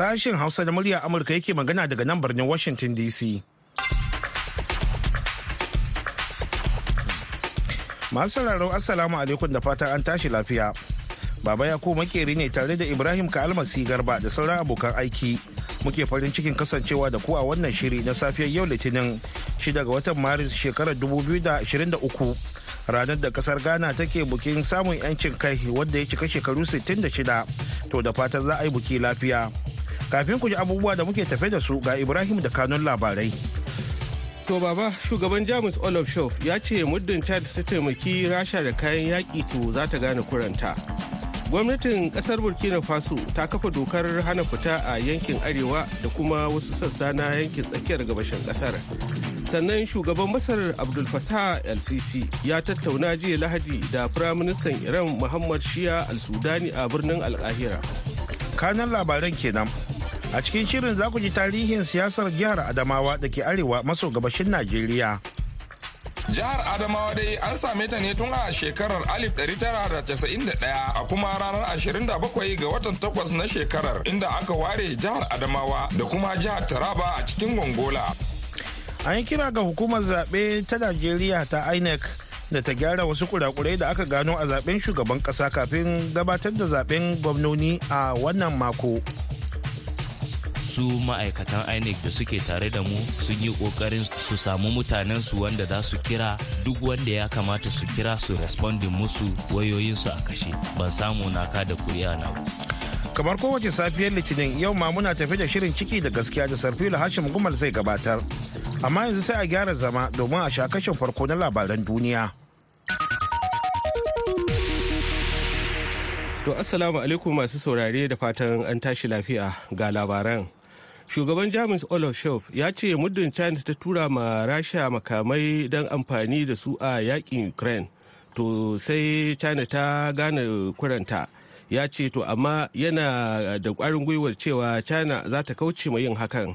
Sashen Hausa da murya Amurka yake magana daga nan birnin Washington DC. Masu sauraro Assalamu alaikum da fatan an tashi lafiya. Baba ya ko makeri ne tare da Ibrahim Ka'almasi Garba da sauran abokan aiki. Muke farin cikin kasancewa da ku a wannan shiri na safiyar yau Litinin 6 ga watan Maris shekarar 2023. ranar da ƙasar ghana take bukin samun 'yancin kai wadda ya cika shekaru 66 to da fatan za a yi buki lafiya kafin ku ji abubuwa da muke tafe da su ga ibrahim da kanun labarai. To baba shugaban jamus olaf show ya ce muddin chad ta taimaki rasha da kayan yaƙi to za ta gane kuranta. Gwamnatin ƙasar burkina faso ta kafa dokar hana fita a yankin arewa da kuma wasu sassa na yankin tsakiyar gabashin ƙasar sannan shugaban masar abdul fattah el-sisi ya tattauna jiya lahadi da firaministan iran muhammad shia al-sudani a birnin alkahira kanan labaran kenan. A cikin shirin za ku ji tarihin siyasar jihar adamawa da ke arewa maso gabashin najeriya Jihar Adamawa dai an same ta ne tun a shekarar 1991 a kuma ranar 27 ga watan 8 na shekarar inda aka ware jihar Adamawa da kuma jihar Taraba a cikin Gongola. an yi kira ga hukumar zaɓe ta najeriya ta inec da ta gyara wasu kurakurai da aka gano a zaɓen shugaban ƙasa kafin gabatar da zaɓen gwamnoni a wannan mako su ma'aikatan inec da suke tare da mu sun yi ƙoƙarin su samu mutanen su wanda za su kira duk wanda ya kamata su kira su respondin musu wayoyinsu a kashe. Ban samu naka da kuri'a na kamar kowace safiyar litinin yau ma muna tafi da shirin ciki da gaskiya da sarfila hashim gumal zai gabatar. Amma yanzu sai a gyara zama domin a sha kashin farko na labaran duniya. To assalamu alaikum masu saurare da fatan an tashi lafiya ga labaran. Shugaban jamus olaf scholz ya ce muddin china ta tura ma rasha makamai don amfani da su a yaƙin ukraine to sai china ta gane kuranta. Ya ce to amma yana da kwarin gwiwar cewa china za ta kauce ma yin hakan.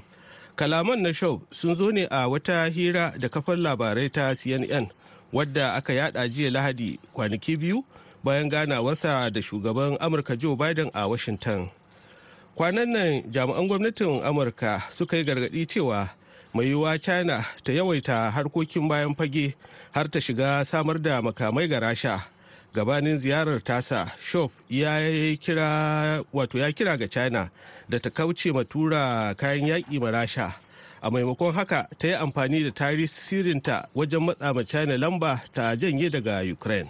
Kalaman na show sun zo ne a wata hira da kafar labarai ta cnn wadda aka yada jiya lahadi kwanaki biyu bayan ganawarsa da shugaban amurka joe biden a washington. Kwanan nan jami'an gwamnatin amurka suka yi gargaɗi cewa mai yiwuwa china ta yawaita harkokin bayan fage har ta shiga samar da makamai ga rasha. Gabanin ziyarar tasa shop ya kira wato ya kira ga china da ta kauce ma tura kayan yaƙi ma rasha. A maimakon haka ta yi amfani da tasirinta wajen matsa ma china lamba ta janye daga ukraine.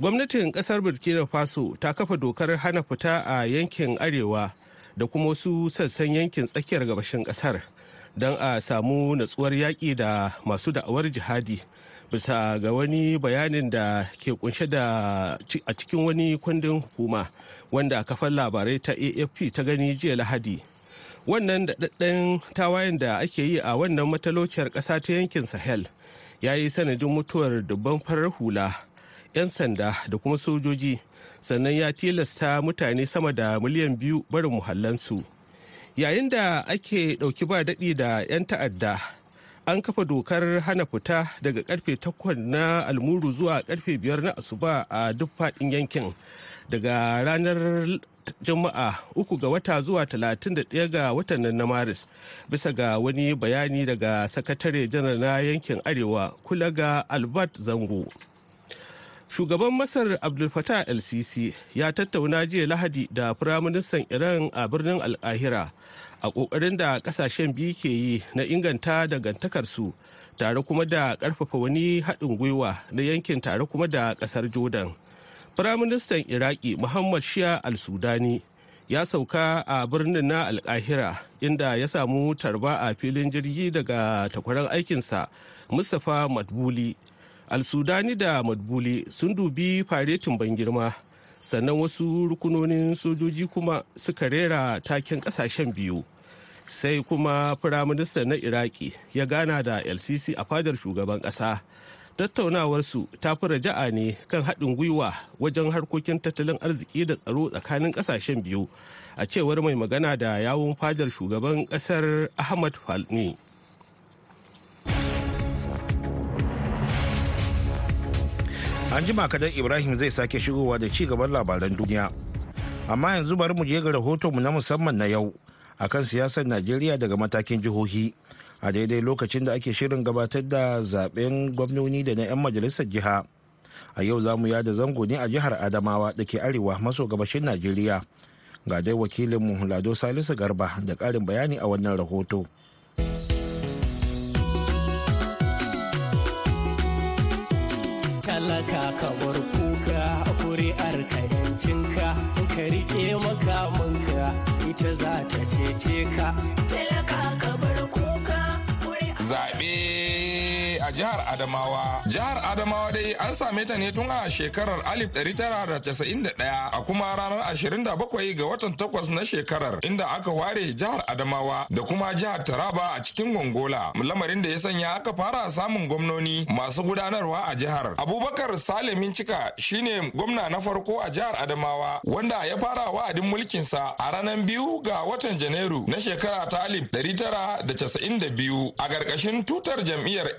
Gwamnatin ƙasar burkina faso ta kafa dokar hana fita a yankin arewa da kuma wasu sassan yankin tsakiyar gabashin ƙasar don a samu natsuwar yaƙi da masu da'awar jihadi bisa ga wani bayanin da ke kunshe da a cikin wani kundin hukuma wanda kafar labarai ta afp ta gani jiya lahadi. Wannan daɗaɗɗen tawayen da ake yi a wannan matalociyar ƙasa ta yankin sahel ya yi sanadin mutuwar dubban farar hula 'yan sanda da kuma sojoji sannan ya tilasta mutane sama da miliyan biyu barin muhallansu. Yayin da ake ɗauki ba daɗi da 'yan ta'adda an kafa dokar hana fita daga ƙarfe 8 na almuru zuwa ƙarfe 5 na asuba a duk faɗin yankin. Daga ranar juma'a uku ga wata zuwa 31 ga watan na maris bisa ga wani bayani daga sakatare janar na yankin arewa kula ga albert zango. Shugaban masar abdul fatah el-sisi ya tattauna jiya lahadi da firaministan iran a birnin al'ahira a ƙoƙarin da ƙasashen biyu ke yi na inganta dangantakarsu tare kuma da ƙarfafa wani haɗin gwiwa na yankin tare kuma da ƙasar jordan. Firaministan iraki muhammad shia al-sudani ya sauka a birnin na alkahira inda ya samu tarba a filin jirgi daga takwaran aikinsa mustapha madbuli al-sudani da madbuli sun dubi faretin ban girma sannan wasu rukunonin sojoji kuma suka rera taken ƙasashen biyu. Sai kuma firaministan na iraki ya gana da lcc a fadar shugaban kasa tattaunawarsu ta fi raja'a ne kan haɗin gwiwa wajen harkokin tattalin arziki da tsaro tsakanin ƙasashen biyu a cewar mai magana da yawun fadar shugaban ƙasar ahmad falni. An jima kadan ibrahim zai sake shigowa da ci gaban labaran duniya. Amma yanzu bari mu je ga rahotonmu na musamman na yau akan siyasar najeriya daga matakin jihohi. A daidai lokacin da ake shirin gabatar da zaɓen gwamnoni da na 'yan majalisar jiha. A yau za mu yada zango ne a jihar adamawa da ke arewa maso gabashin najeriya. Ga dai wakilinmu lado salisu garba da ƙarin bayani a wannan rahoto. Ka yancinka ka riƙe makamanka ita za ta cece ka. Talaka ka bar kuka zaɓe a jihar Adamawa. Jihar Adamawa dai an same ta ne tun a shekarar 1991 a kuma ranar 27 ga watan takwas na shekarar inda aka ware jihar Adamawa da kuma jihar Taraba a cikin Gongola. Lamarin da ya sanya aka fara samun gwamnoni masu gudanarwa a jihar. Abubakar Salimin Cika shine gwamna na farko a jihar Adamawa wanda ya fara wa'adin mulkinsa a ranar biyu ga watan Janairu na shekara ta 1992 a ƙarƙashin tutar jam'iyyar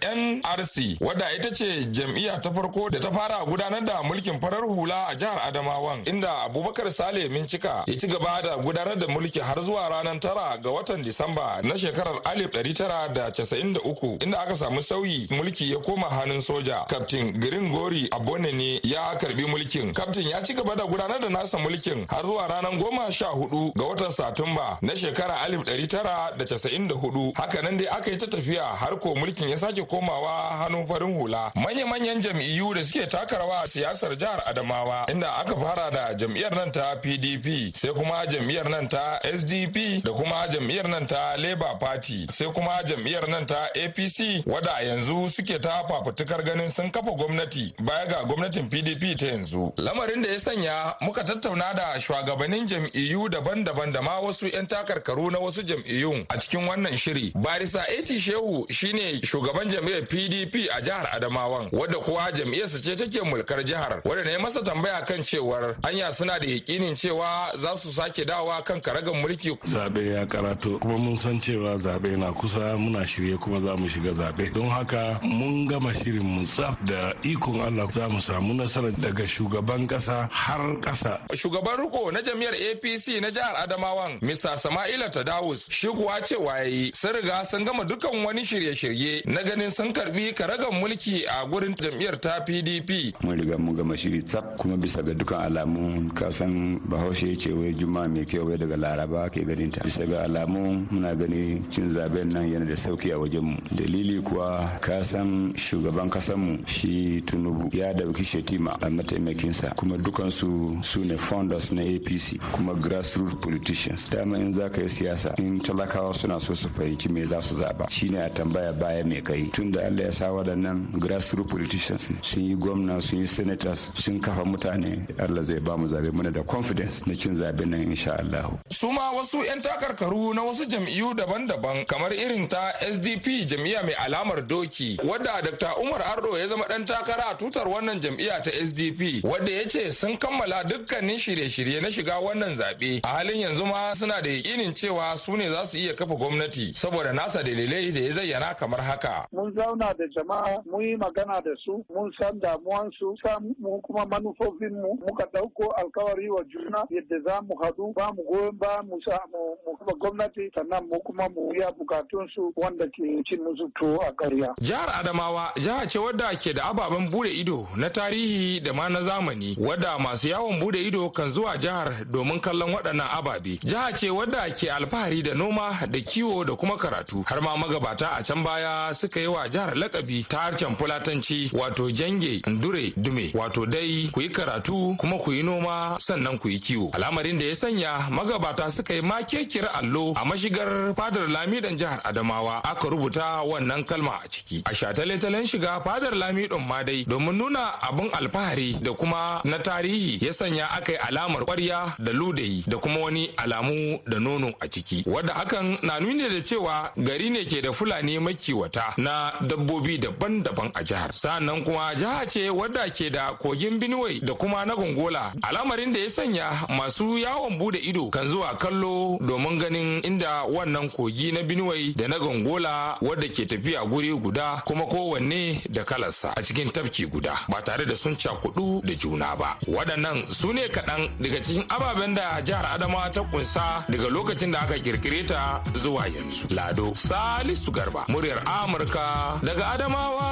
NRC wadda ita ce jam'iyya ta farko da ta fara gudanar da mulkin farar hula a jihar Adamawan inda Abubakar Sale Mincika ya ci gaba da gudanar da mulki har zuwa ranar tara ga watan Disamba na shekarar 1993 inda aka samu sauyi mulki ya koma hannun soja. Kaftin Green Gori Abone ne ya karɓi mulkin. Kaftin ya ci gaba da gudanar da nasa mulkin har zuwa ranar goma sha huɗu ga watan Satumba na shekara 1994 haka nan dai aka yi ta tafiya har ko mulkin ya sake komawa hannun farin hula. Manya-manyan jam'iyyu da suke taka rawa a siyasar jihar adamawa inda aka fara da jam'iyyar nan ta pdp sai kuma jam'iyyar nan ta sdp da kuma jam'iyyar nan ta labour party sai kuma jam'iyyar nan ta apc wadda yanzu suke ta fafutukar ganin sun kafa gwamnati baya ga gwamnatin pdp ta yanzu. Lamarin da ya sanya muka tattauna da shugabannin jam'iyyu daban-daban da ma wasu 'yan takarkaru na wasu jam'iyyun a cikin wannan shiri. Barisa eti shehu shine shugaban jam'iyyar pdp a jihar adamawan wadda kuwa jam'iyyarsa ce take mulkar jihar wadda ne masa tambaya kan cewar anya suna da yakinin cewa za su sake dawowa kan karagan mulki? Zabe ya karato kuma mun san cewa zaɓe na kusa muna shirye kuma za mu shiga zaɓe don haka mun gama shirin mu tsaf da ikon allah za mu samu nasara daga shugaban kasa har kasa shugaban riko na jam'iyyar apc na jihar adamawan mr sama'ila tadawus shi kuwa cewa yayi sun riga sun gama dukan wani shirye-shirye na ganin sun karɓi karagan mulki a gurin jam'iyyar ta pdp mun riga mun gama shiri tsaf kuma bisa ga dukan alamu kasan bahaushe ya ce wai juma'a mai kyau wai daga laraba ke ganin ta bisa ga alamu muna gani cin zaɓen nan yana da sauƙi a wajen mu dalili kuwa kasan shugaban kasan mu shi tunubu ya ɗauki shetima a mataimakinsa. Kuma dukansu su ne founders na apc kuma grassroots politicians. Dama in za ka yi siyasa in talakawa suna so su fahimci me za su zaba shine a tambaya baya mai kai. Tun da allah ya sa waɗannan grassroots politicians sun yi gwamna sun yi senators sun kafa mutane. Allah zai ba mu zaɓe muna da confidence na cin zaɓe nan insha allah. Su ma wasu 'yan takarkaru na wasu jam'iyyu daban-daban kamar irin ta sdp jam'iyya mai alamar doki wadda dr umar ardo ya zama dan takara a tutar wannan jam'iyya ta sdp wadda ya ce sun kammala dukkanin shirye-shirye na shiga wannan zaɓe. A halin yanzu ma suna da yakinin cewa su ne za su iya kafa gwamnati saboda nasa dalilai da ya zayyana kamar haka. Mun zauna da jama'a mun yi magana da su mun san damuwansu san mu kuma manufofin mu muka ɗauko alkawari wa juna yadda za mu haɗu ba mu goyon ba mu sa mu kuma gwamnati sannan mu kuma mu biya bukatun su wanda ke cin musu tuwo a ƙarya. Jihar Adamawa jiha ce wadda ke da ababen buɗe ido na tarihi da ma na zamani wadda masu yawon buɗe ido kan zuwa jihar domin kallon waɗannan ababe. Jiha ce wadda ke alfahari da noma da kiwo da kuma karatu har ma magabata a can baya suka yi wa jihar lakabi ta harshen fulatanci wato jange ndure dume wato dai ku yi karatu kuma ku yi noma sannan ku yi kiwo. Al'amarin da ya sanya magabata suka yi makekiyar allo a mashigar fadar lamidan jihar Adamawa aka rubuta wannan kalma a ciki. A shatale-talen shiga fadar lamidon ma dai domin nuna abin alfahari da kuma na tarihi ya sanya aka yi alamar kwarya da ludayi da kuma wani alamu da nono a ciki. Wadda hakan na nuni da cewa gari ne ke da fulani makiwata na dabbobi mambobi daban-daban a jihar. Sannan kuma jiha ce wadda ke da kogin benue da kuma na gongola. Al'amarin da ya sanya masu yawon buɗe ido kan zuwa kallo domin ganin inda wannan kogi na benue da na gongola wadda ke tafiya guri guda kuma kowanne da kalarsa a cikin tafki guda ba tare da sun cakudu da juna ba. Waɗannan su ne kaɗan daga cikin ababen da jihar adamawa ta kunsa daga lokacin da aka kirkire ta zuwa yanzu. Lado salisu garba muryar amurka daga adamawa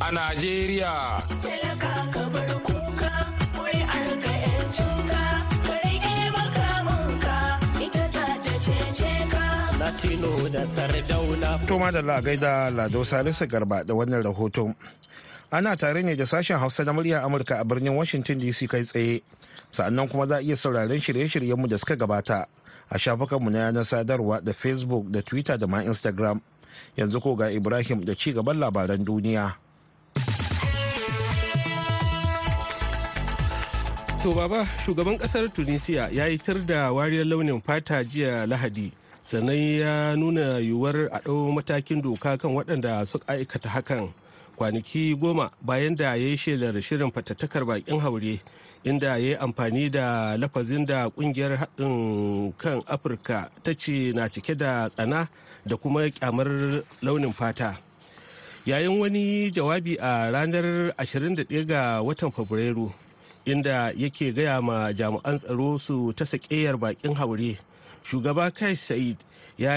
a najeriya Latino da Sardauna. To madalla gaida Lado Salisu Garba da wannan rahoton. Ana tare ne da sashen Hausa na murya Amurka a birnin Washington DC kai tsaye. Sa'annan kuma za a iya sauraren shirye-shiryenmu da suka gabata a shafukanmu na yanar sadarwa da Facebook da Twitter da ma Instagram. Yanzu ko ga Ibrahim da ci gaban labaran duniya. To baba shugaban ƙasar Tunisia ya yi tir da wariyar launin fata jiya Lahadi. sannan ya nuna yiwuwar a ɗau matakin doka kan waɗanda suka aikata hakan kwanaki goma bayan da ya yi shelar shirin fatattakar bakin haure inda ya yi amfani da lafazin da ƙungiyar haɗin kan afirka ta ce na cike da tsana da kuma kyamar launin fata. Yayin wani jawabi a ranar 21 ga watan fabrairu inda yake gaya ma jami'an tsaro su ta sakeyar bakin haure shugaba kai sa'id ya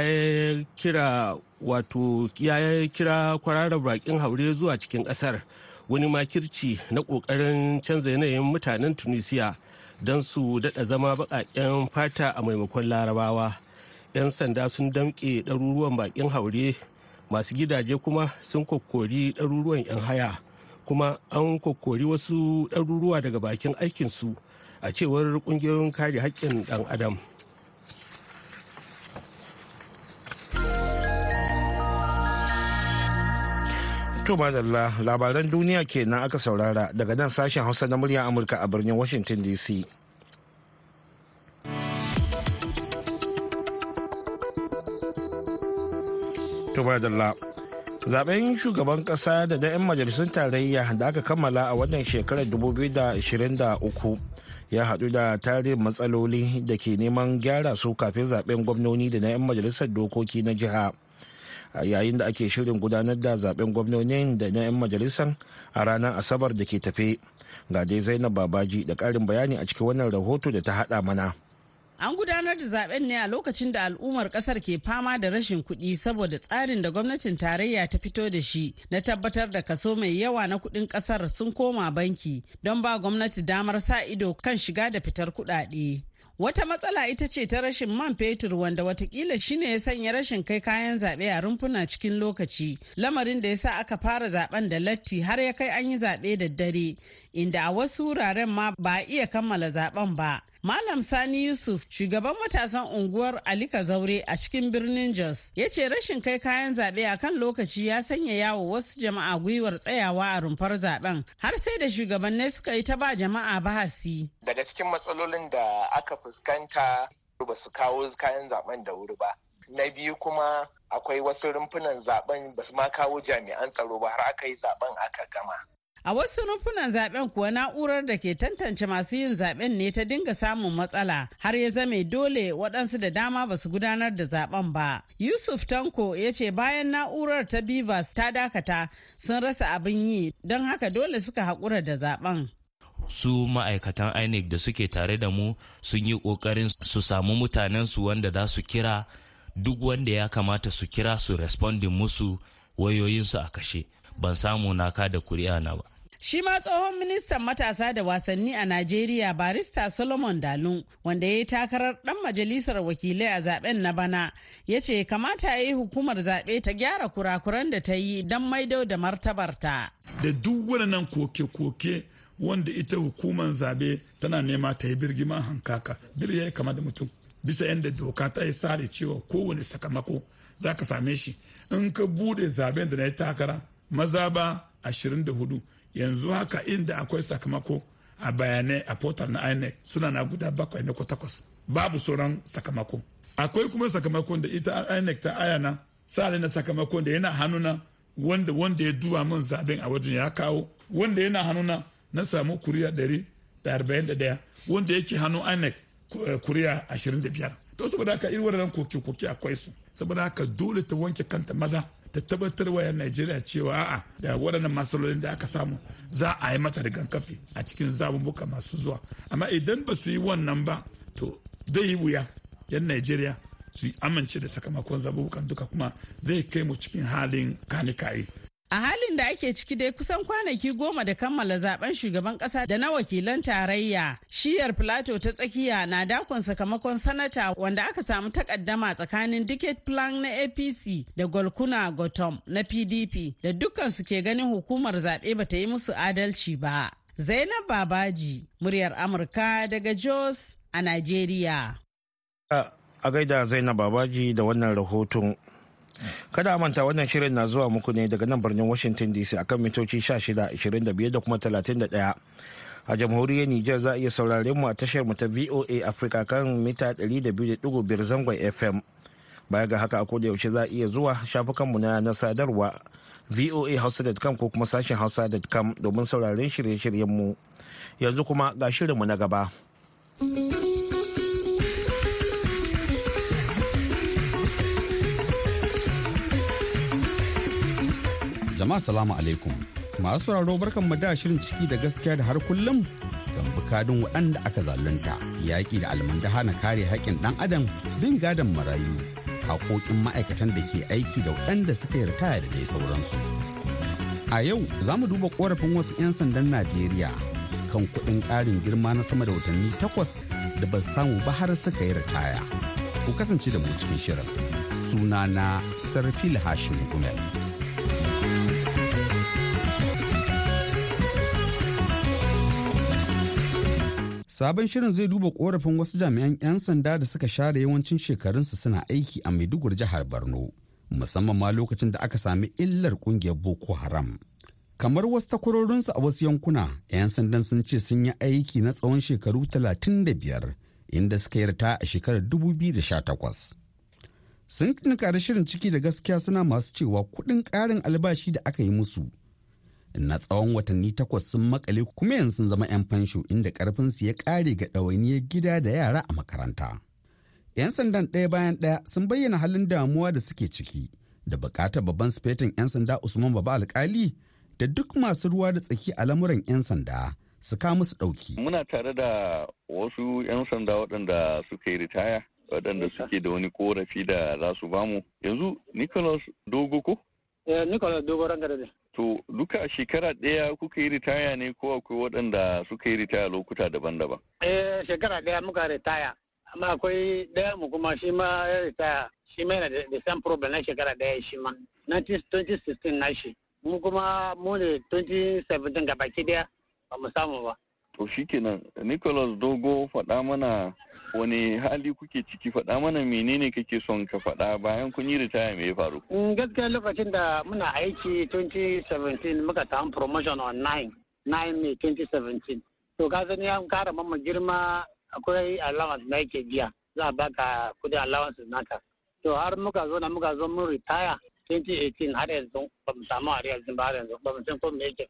kira wato ya kira kwararar bakin haure zuwa cikin ƙasar wani makirci na ƙoƙarin canza yanayin mutanen tunisia don su daɗa zama baƙaƙen fata a maimakon larabawa. 'Yan sanda sun damƙe ɗaruruwan bakin haure masu gidaje kuma sun kokkori ɗaruruwan 'yan haya kuma an kokkori wasu ɗaruruwa daga bakin aikinsu a cewar ƙungiyoyin kare haƙƙin ɗan adam To madalla labaran duniya kenan aka saurara daga nan sashen Hausa na muryar Amurka a birnin Washington DC. To madalla. Zaben shugaban kasa da na 'yan majalisun tarayya da aka kammala a wannan shekarar 2023 ya haɗu da tarin matsaloli da ke neman gyara su kafin zaɓen gwamnoni da na 'yan majalisar dokoki na jiha. yayin da ake shirin gudanar da zaɓen gwamnonin da na 'yan majalisar a ranar asabar da ke tafe. Ga dai zainab babaji da karin bayani a cikin wannan rahoto da ta hada mana. An gudanar da zaɓen ne a lokacin da al'ummar ƙasar ke fama da rashin kuɗi saboda tsarin da gwamnatin tarayya ta fito da shi na tabbatar da kaso mai yawa na kuɗin ƙasar sun koma banki don ba gwamnati damar sa ido kan shiga da fitar kuɗaɗe. Wata matsala ita ce ta rashin man fetur wanda wataƙila shine ya sanya rashin kai kayan zaɓe a rumfuna cikin lokaci, lamarin da ya sa aka fara zaɓen da latti har ya kai an yi zaɓe da dare, inda a wasu wuraren ma ba a iya kammala zaɓen ba. Malam Sani Yusuf, shugaban matasan unguwar Alika Zaure a cikin birnin Jos, ya ce rashin kai kayan zaɓe a kan lokaci ya sanya yawo wasu jama'a gwiwar tsayawa a rumfar zaɓen har sai da shugabannin suka yi ta ba jama'a bahasi. Daga cikin matsalolin da aka fuskanta ba su kawo kayan zaɓen da wuri ba. Na biyu kuma akwai wasu rumfunan zaɓen ba su ma kawo jami'an tsaro ba har aka yi zaɓen aka gama. A wasu rumfunan zaɓen kuwa na'urar da ke tantance masu yin zaɓen ne ta dinga samun matsala har ya zame dole waɗansu da dama ba su gudanar da zaɓen ba. Yusuf Tanko ya ce bayan na'urar ta Bivas ta dakata sun rasa abin yi don haka dole suka haƙura da zaɓen. su ma'aikatan inec da suke tare da mu sun yi ƙoƙarin su samu mutanensu wanda za su kira duk wanda ya kamata su kira su respondin musu wayoyinsu a kashe ban samu naka da kuri'a na ba. Shi ma tsohon ministan matasa da wasanni a Najeriya barista Solomon Dalun wanda ya yi takarar dan majalisar wakilai a zaɓen na bana ya ce kamata ya yi hukumar zaɓe ta gyara kurakuran da ta yi don maido da martabarta. Da duk waɗannan koke-koke wanda ita hukumar zaɓe tana nema ta yi birgiman hankaka bir ya kama da mutum. Bisa yadda doka ta yi sare cewa kowane sakamako za ka same shi. In ka buɗe zaɓen da na yi takara maza ba 24 yanzu haka inda akwai sakamako a bayanai a portal na inec suna na guda bakwai na takwas. Babu sauran sakamako. Akwai kuma sakamakon da ita inec ta ayana sare na sakamakon da yana hannuna wanda wanda ya duba min zaɓen a wajen ya kawo wanda yana hannuna na samu kuriya ɗari da arba'in da ɗaya wanda yake hannu INEC kuriya ashirin da biyar. To saboda haka irin waɗannan koke-koke akwai su. Saboda haka dole ta wanke kanta maza. Ta tabbatar wa Najeriya cewa a'a da waɗannan matsalolin da aka samu za a yi mata rigakafi a cikin zabubuka masu zuwa. Amma idan ba su yi wannan ba to zai yi wuya 'yan Najeriya su amince da sakamakon zabubukan duka kuma zai kai mu cikin halin kanikaye A halin da ake ciki dai kusan kwanaki goma da kammala zaɓen shugaban kasa da na wakilan tarayya, shiyar Filato ta tsakiya na dakon sakamakon sanata wanda aka samu takaddama tsakanin Dicket Plan na APC da Golkuna Gotom na PDP da dukkan su ke ganin hukumar zaɓe ba ta yi musu adalci ba. Zainab Babaji, muryar Amurka daga Jos a Najeriya. A gaida Zainab Babaji da wannan rahoton kada a manta wannan shirin na zuwa muku ne daga nan birnin washington dc akan mitoci 16 25 da kuma 31 a jamhuriyar niger za a iya saurare mu a tashar mu ta voa africa kan mita 200.5 zangon fm baya ga haka a koda yaushe za a iya zuwa shafukanmu na na sadarwa voahausa.com ko kuma sashen hausa.com domin sauraren shirye-shiryen mu. Yanzu kuma ga shirinmu na gaba. Jama'a salamu alaikum. Masu sauraro barkan mu da shirin ciki da gaskiya da har kullum kan bukadin waɗanda aka zalunta yaƙi da almandaha na kare haƙƙin ɗan adam bin gadon marayu haƙoƙin ma'aikatan da ke aiki da waɗanda suka yi ritaya da dai sauransu. A yau za mu duba ƙorafin wasu 'yan sandan Najeriya kan kuɗin ƙarin girma na sama da watanni takwas da ba samu ba har suka yi ritaya. Ku kasance da mu cikin shirin. Sunana Sarfil Hashim Gumel. Sabon shirin zai duba korafin wasu jami'an 'yan sanda da suka share yawancin shekarunsu suna aiki a Maiduguri jihar Borno, musamman ma lokacin da aka sami illar ƙungiyar Boko Haram. Kamar wasu takwarorinsu a wasu yankuna, 'yan sandan sun ce sun yi aiki na tsawon shekaru 35 inda suka yarta a shekarar 2018. Sun da shirin ciki da gaskiya suna masu cewa kuɗin ƙarin albashi da aka yi musu na tsawon watanni takwas sun makale kuma yanzu sun zama 'yan fansho inda karfinsu ya kare ga ɗawainiyar gida da yara a makaranta. 'Yan sandan ɗaya bayan ɗaya sun bayyana halin damuwa da suke ciki da buƙatar babban sifetin 'yan sanda Usman Baba Alkali da duk masu ruwa da tsaki a lamuran 'yan sanda su ka musu ɗauki. Muna tare da wasu 'yan sanda waɗanda suka yi ritaya waɗanda suke da wani korafi da za su ba mu. Yanzu Nicholas Dogo ko? Eh, Nicholas Dogo ranka da To duka a shekara ɗaya kuka yi ritaya ne ko akwai waɗanda suka yi ritaya lokuta daban-daban? Eh shekara ɗaya muka ritaya. Amma akwai ɗaya mu kuma shi ma ya ritaya. Shi ma yana da same problem na shekara ɗaya shi ma. 2016 na shi. Mu kuma mu ne 2017 ga baki ɗaya ba mu samu ba. To shikenan Nicholas Dogo faɗa mana wani hali kuke ciki? Faɗa mana menene kake son ka faɗa bayan kun yi ritaya me ya faru? Gaskiya lokacin da muna aiki 2017 muka samu promotion on 9 9 May 2017 to ka sani an kara mamma girma akwai allowance na yake biya. Za a baka kuɗin allowance naka. To har muka zo na muka zo mun ritaya 2018 har yanzu ba mu samu har yanzu ba har yanzu ba mu san ko me yake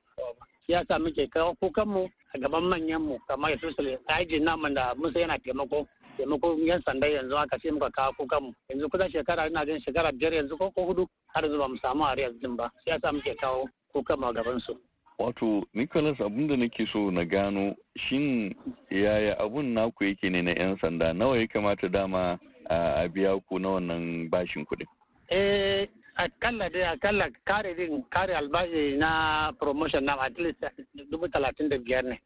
ya sa muke kawo kukan mu a gaban manyan mu kamar especially ajin namun da musa yana taimako. Taimako yan sanda yanzu aka ce muka kawo kukan mu yanzu kusan shekara ina jin shekara biyar yanzu ko ko huɗu har yanzu ba mu samu har yanzu ba ya sa muke kawo kukan mu a gaban su Wato, Nicholas abun da nake so na gano shin yaya abun naku yake ne na 'yan sanda nawa ya kamata dama a biya ku na wannan bashin kuɗin? Eh, akalla dai akalla kare din kare albashi na promotion na at least dubu talatin da biyar ne.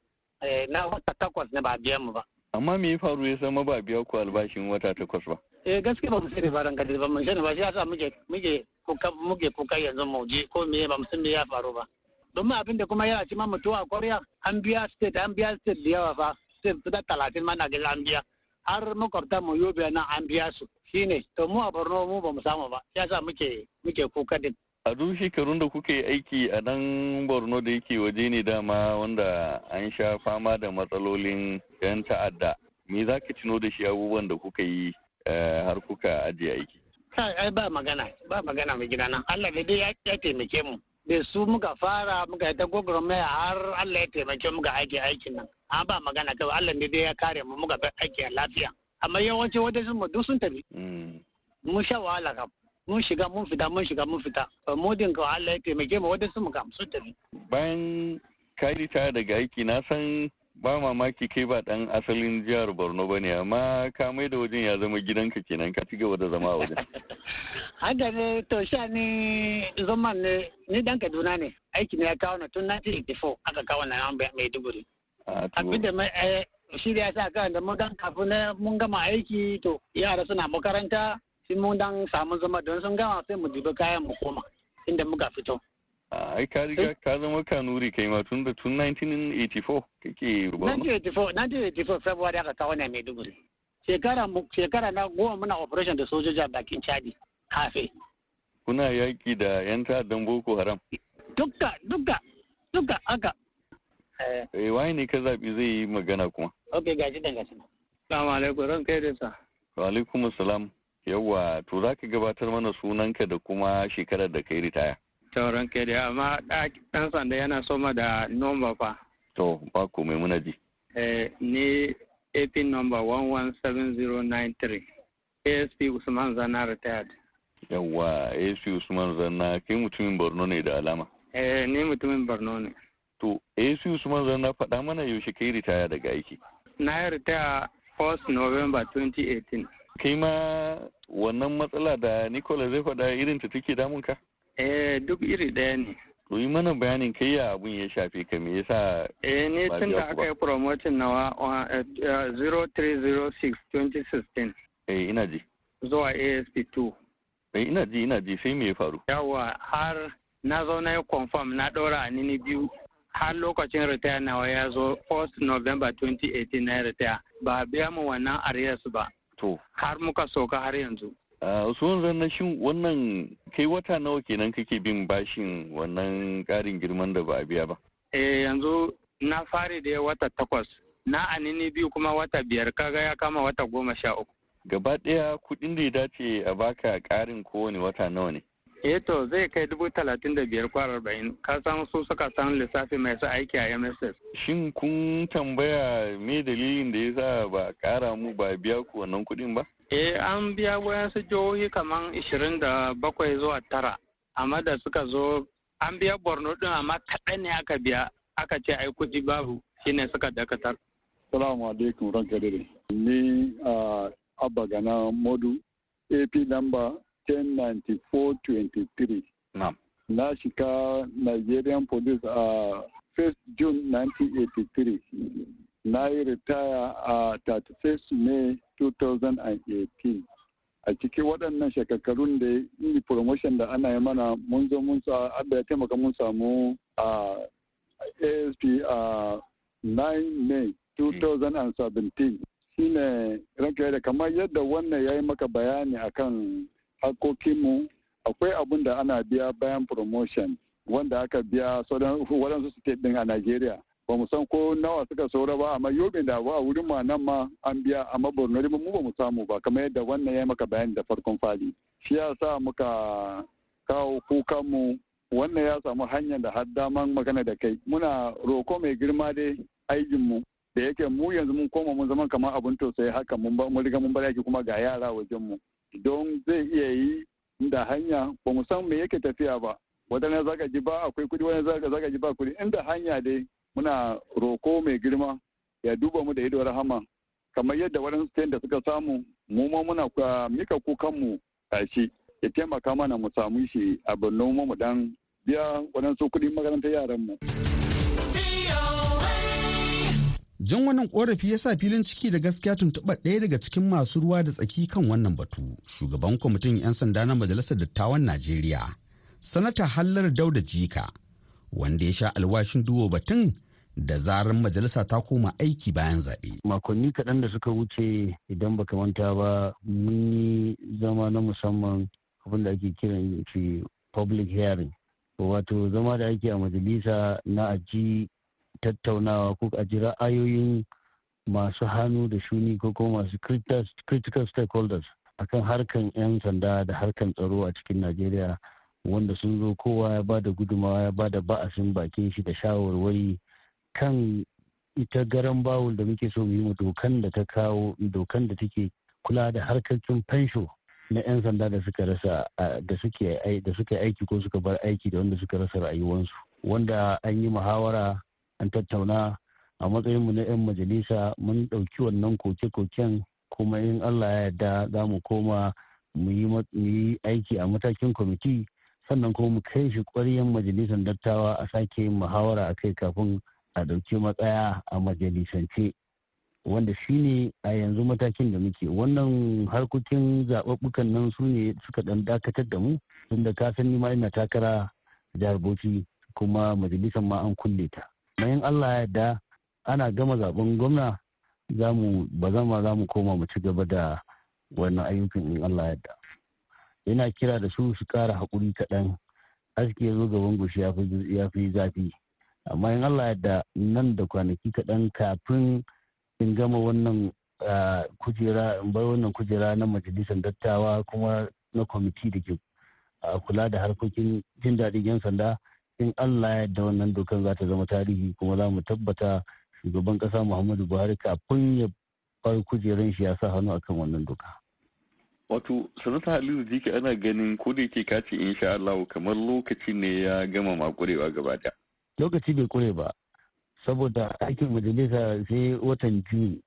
Na wata takwas ne ba biya mu ba. Amma me ya faru ya sama ba biya ku albashin wata takwas ba? Eh gaskiya ba mu sani ba ranka ba. Mu sani ba shi yasa muke muke kuka muke kuka yanzu mu je ko me ba mu san me ya faru ba. domin abin da kuma yana cima mutuwa kwarya an biya state an biya state da yawa fa. State fita talatin mana ga an biya. Har makwabta mu yobe nan an biya su. Shine to mu a borno mu ba mu samu ba. Ya sa muke muke kuka din. A duk shekarun da kuka yi aiki a nan borno da yake waje ne dama wanda an sha fama da matsalolin yan ta'adda me za ka tuno da shi abubuwan da kuka yi har kuka ajiye aiki? Ai ba magana ba magana mai gidana Allah da dai ya taimake mu. Da su muka fara muka yi ta gwagwarmaya har Allah ya taimake mu ga aiki aikin nan. An ba magana kawai Allah ne dai ya kare mu muka aiki a lafiya. Amma yawanci wadansu mu duk sun tafi. Mun sha wahala kam. Mun shiga mun fita mun shiga mun fita. Mu din ka Allah ya taimake mu wadansu mu kam sun tafi. Bayan ka ritaya daga aiki na san ba mamaki kai ba dan asalin jihar borno ba ne amma ka mai da wajen ya zama gidanka kenan ka ci gaba da zama a wajen. Haka ne to sha ni zaman ne ni dan kaduna ne aiki ne ya kawo na tun 1984 aka kawo na mai duguri abin da mai shi da ya sa kan da mun dan kafin mun gama aiki to yara suna makaranta sai mun dan samu zama don sun gama sai mu dubi kayan mu koma inda muka fito. Ai ka riga ka zama kanuri kai ma tun da tun 1984 kake rubar 1984 1984 February aka kawo ne Maiduguri. Shekara shekara na goma muna operation da sojoji a bakin Chadi hafe. Kuna yaki da yan ta'addan Boko Haram? Dukka dukka dukka aka eh. Wai ne ka zabi zai yi magana kuma? Okay gaji dan gaji Assalamu alaikum ran kai da sa. Wa alaikum assalam yawa to zaka gabatar mana sunanka da kuma shekarar da kai ritaya sauran kai da amma ɗan sanda yana soma da nomba fa. To, ba komai muna ji. Eh, ni AP number 117093. ASP Usman Zanna retired. Yawwa, ASP Usman Zanna kai mutumin Borno ne da alama. Eh, ni mutumin Borno ne. To, ASP Usman Zanna faɗa mana yaushe kai ritaya daga aiki. Na yi ritaya 1st November 2018. Kai ma wannan matsala da Nicola zai faɗa irin ta take damunka? Eh duk iri ɗaya ne. To yi mana bayanin kai ya abun ya shafe ka me yasa Eh ne tun da aka yi promotion nawa 0306 2016. Eh ina ji. Zuwa ASP 2. Eh ina ji ina ji sai me ya faru? Yawa har na zo na yi confirm na ɗora a nini biyu har lokacin ritaya nawa ya zo 1st November 2018 na ritaya ba biya mu wannan arrears ba. To. Har muka soka har yanzu. Usman zanna shin wannan kai wata nawa kenan kake bin bashin wannan ƙarin girman da ba a biya ba? Eh yanzu na fari da wata takwas na anini biyu kuma wata biyar kaga ya kama wata goma sha uku. Gaba ɗaya kuɗin da ya dace a baka ƙarin kowane wata nawa ne? Eh to zai kai dubu talatin da biyar kwar arba'in ka san su suka san lissafi mai sa aiki a MSS. Shin kun tambaya me dalilin da ya sa ba a ƙara mu ba biya ku wannan kuɗin ba? Eh an biya wayansu jihohi kaman ishirin da bakwai zuwa tara amma da suka zo an biya borno din amma kaɗan ne aka biya aka ce ai kuɗi babu shine suka dakatar. Salamu alaikum ranka dare. Ni a Abba Gana Modu AP number 109423. Na shiga Nigerian Police a 1st June 1983. Na yi ritaya a 36 May 2018 a cikin waɗannan shekarun da yi promotion da ana yi mana mun zo mun sa abda ya taimaka mun samu a asp a 9 may 2017 shine ranka da kamar yadda wannan ya yi maka bayani akan hakokinmu akwai abun da ana biya bayan promotion wanda aka biya waɗansu state ɗin a nigeria. Ba mu san ko nawa suka saura ba amma yobin da ba a wurin ma nan ma an biya amma borno mu ba mu samu ba kamar yadda wannan ya maka bayani da farkon fali shi ya sa muka kawo kukan mu wannan ya samu hanyar da har daman magana da kai. Muna roko mai girma dai aikin mu da yake mu yanzu mun koma mun zama kamar abun tausayi haka mun riga mun bar yaki kuma ga yara wajen mu don zai iya yi da hanya. Ba mu san me yake tafiya ba. Wadanda zaka ji ba akwai kuɗi wani zaka zaka ji ba kuɗi inda hanya dai muna roko mai girma ya duba mu da ido rahama. Kamar yadda waɗansu da suka samu mu ma muna mika kukanmu shi ya taimaka mana mu samu shi a birnin mu dan biya waɗansu kuɗin makarantar yaran mu. Jan wannan korafi ya sa filin ciki da gaskiya tuntuɓa ɗaya daga cikin masu ruwa da tsaki kan wannan batu. Shugaban kwamitin 'yan sanda na Majalisar Dattawan Najeriya, Sanata Hallar Dauda Jika, wanda ya sha alwashin duwo batun da zarar majalisa ta koma aiki bayan zaɓe. Makonni kaɗan da suka wuce idan baka manta ba mun yi zama na musamman abin da ake kiran shi public hearing. Wato zama da ake a majalisa na aji tattaunawa ko a ji ra'ayoyin masu hannu da shuni ko kuma masu critical stakeholders akan harkan 'yan sanda da harkan tsaro a cikin najeriya wanda sun zo kowa ya ba da gudumawa ya ba da ba'asin bakin shi da shawarwari kan ita garan bawul da muke so mu dokan da ta kawo dokan da take kula da harkokin fensho na 'yan sanda da suka rasa da suke aiki ko suka bar aiki da wanda suka rasa rayuwansu. Wanda an yi muhawara an tattauna. A matsayinmu na 'yan majalisa mun ɗauki wannan koke-koken kuma in allah ya yarda za mu koma mu yi aiki a matakin kwamiti. Sannan kuma mu kai shi ƙwaryen majalisar dattawa a sake yin muhawara a kai kafin a ɗauki matsaya a majalisance wanda shi ne a yanzu matakin da muke. Wannan harkokin zaɓuɓɓukan nan su ne suka ɗan dakatar da mu tunda ka san ma ina takara jihar bauchi kuma majalisar ma an kulle ta. In allah ya yarda ana gama zaɓen gwamna za mu ba zama za mu koma mu ci gaba da wannan ayyukan in allah ya yarda. Yana kira da su su kara haƙuri kaɗan. Aski ya zo gaban goshi ya fi zafi. Amma in allah yadda nan da kwanaki kaɗan kafin in gama wannan kujera in bar wannan kujera na majalisar dattawa kuma na kwamiti da ke kula da harkokin jin daɗin 'yan sanda in allah yadda wannan dokan za ta zama tarihi kuma za mu tabbata shugaban ƙasa muhammadu buhari kafin ya bar kujeran shi ya sa hannu akan wannan doka. wato sanata halilu jiki ana ganin ko da yake kace insha Allah kamar lokaci ne ya gama makurewa gaba da lokaci bai kure ba saboda aikin majalisa sai watan jun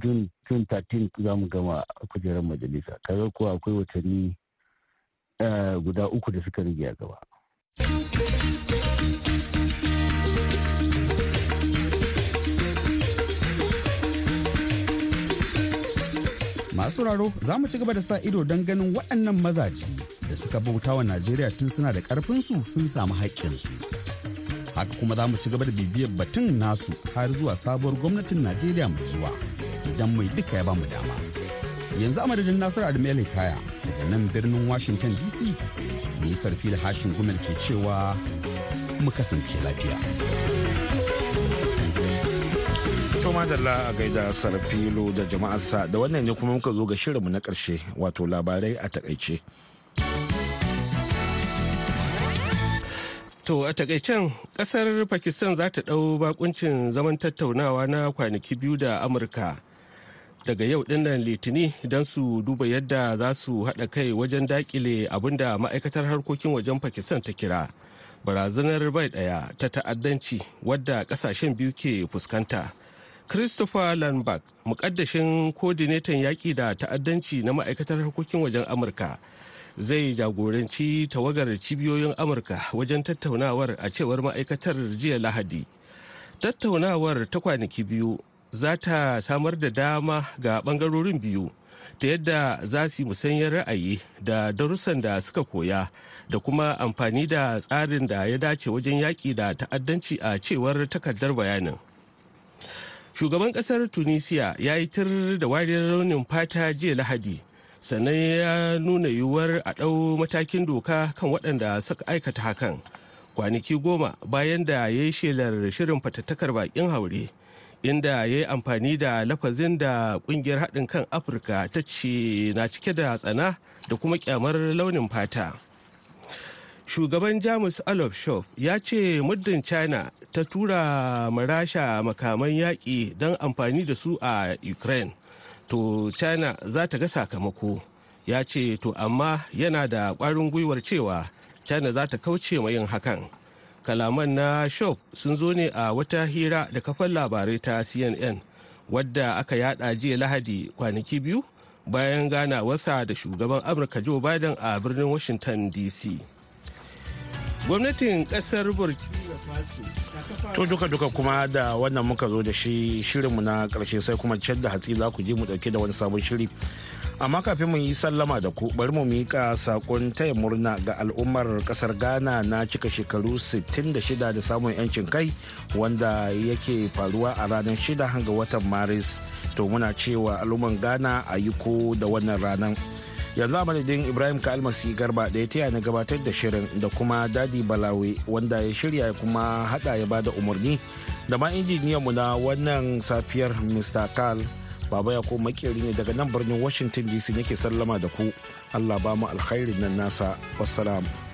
jun 13 za mu gama kujerar majalisa. Kaga ko akwai watanni guda uku da suka rige a gaba. Masu raro za mu ci gaba da sa ido don ganin waɗannan mazaje da suka bauta wa najeriya tun suna da ƙarfinsu sun samu haƙƙinsu. Haka kuma za mu ci gaba da bibiyar batun nasu har zuwa sabuwar gwamnatin najeriya mai zuwa idan mai duka ya ba mu dama. Yanzu a madadin nasiru adamu kaya daga nan birnin washington dc nisar fili hashin gumel ke cewa mu kasance lafiya. To madalla a gaida sarfilo da jama'arsa da wannan ne kuma muka zo ga shirinmu na ƙarshe wato labarai a taƙaice. To a takaicen ƙasar Pakistan za ta ɗau bakuncin zaman tattaunawa na kwanaki biyu da Amurka daga yau ɗin nan litini don su duba yadda za su haɗa kai wajen daƙile abin da ma'aikatar harkokin wajen Pakistan ta kira barazanar bai ɗaya ta ta'addanci wadda ƙasashen biyu ke fuskanta. Christopher Landberg, mukaddashin kodinetan yaƙi da ta'addanci na ma'aikatar harkokin wajen Amurka, zai jagoranci tawagar cibiyoyin Amurka wajen tattaunawar a cewar ma'aikatar jiya Lahadi. Tattaunawar ta kwanaki biyu za ta samar da dama ga ɓangarorin biyu ta yadda za su yi musanyar ra'ayi da darussan da suka koya da kuma amfani da tsarin da ya dace wajen yaƙi da ta'addanci a cewar takardar bayanin. shugaban ƙasar tunisia ya yi tir da wariyar launin fata jiya lahadi sannan ya nuna yiwuwar a ɗau matakin doka kan waɗanda suka aikata hakan kwanaki goma bayan da ya yi shelar shirin fatattakar bakin haure inda ya yi amfani da lafazin da ƙungiyar haɗin kan afirka ta ce na cike da tsana da kuma kyamar launin fata. Shugaban jamus alof shop ya ce muddin china ta tura marasha makaman yaƙi don amfani da su a ukraine to china za ta ga sakamako. Ya ce to amma yana da ƙwarin gwiwar cewa china za ta kauce ma yin hakan. Kalaman na shop sun zo ne a wata hira da kafar labarai ta cnn wadda aka yada jiya lahadi kwanaki biyu bayan ganawarsa da shugaban amurka joe biden a birnin washington dc gwamnatin ƙasar burkina faso To duka duka kuma da wannan muka zo da shi shirinmu na ƙarshe sai kuma can da hatsi za ku je mu ɗauke da wani sabon shiri. Amma kafin mu yi sallama da ku bari mu mika saƙon taya murna ga al'ummar ƙasar Ghana na cika shekaru 66 da samun 'yancin kai wanda yake faruwa a ranar 6 ga watan Maris. To muna cewa al'ummar Ghana a yi ko da wannan ranar. yanzu a madadin ibrahim kalmasi garba da ya taya na gabatar da shirin da kuma daɗi balawe wanda ya shirya kuma hada ya ba da umarni da ma injiniyanmu na wannan safiyar mr karl baba ya ko makeri ne daga nan birnin washington dc nake sallama da ku. Allah ba mu alkhairin nan nasa. Wassalam.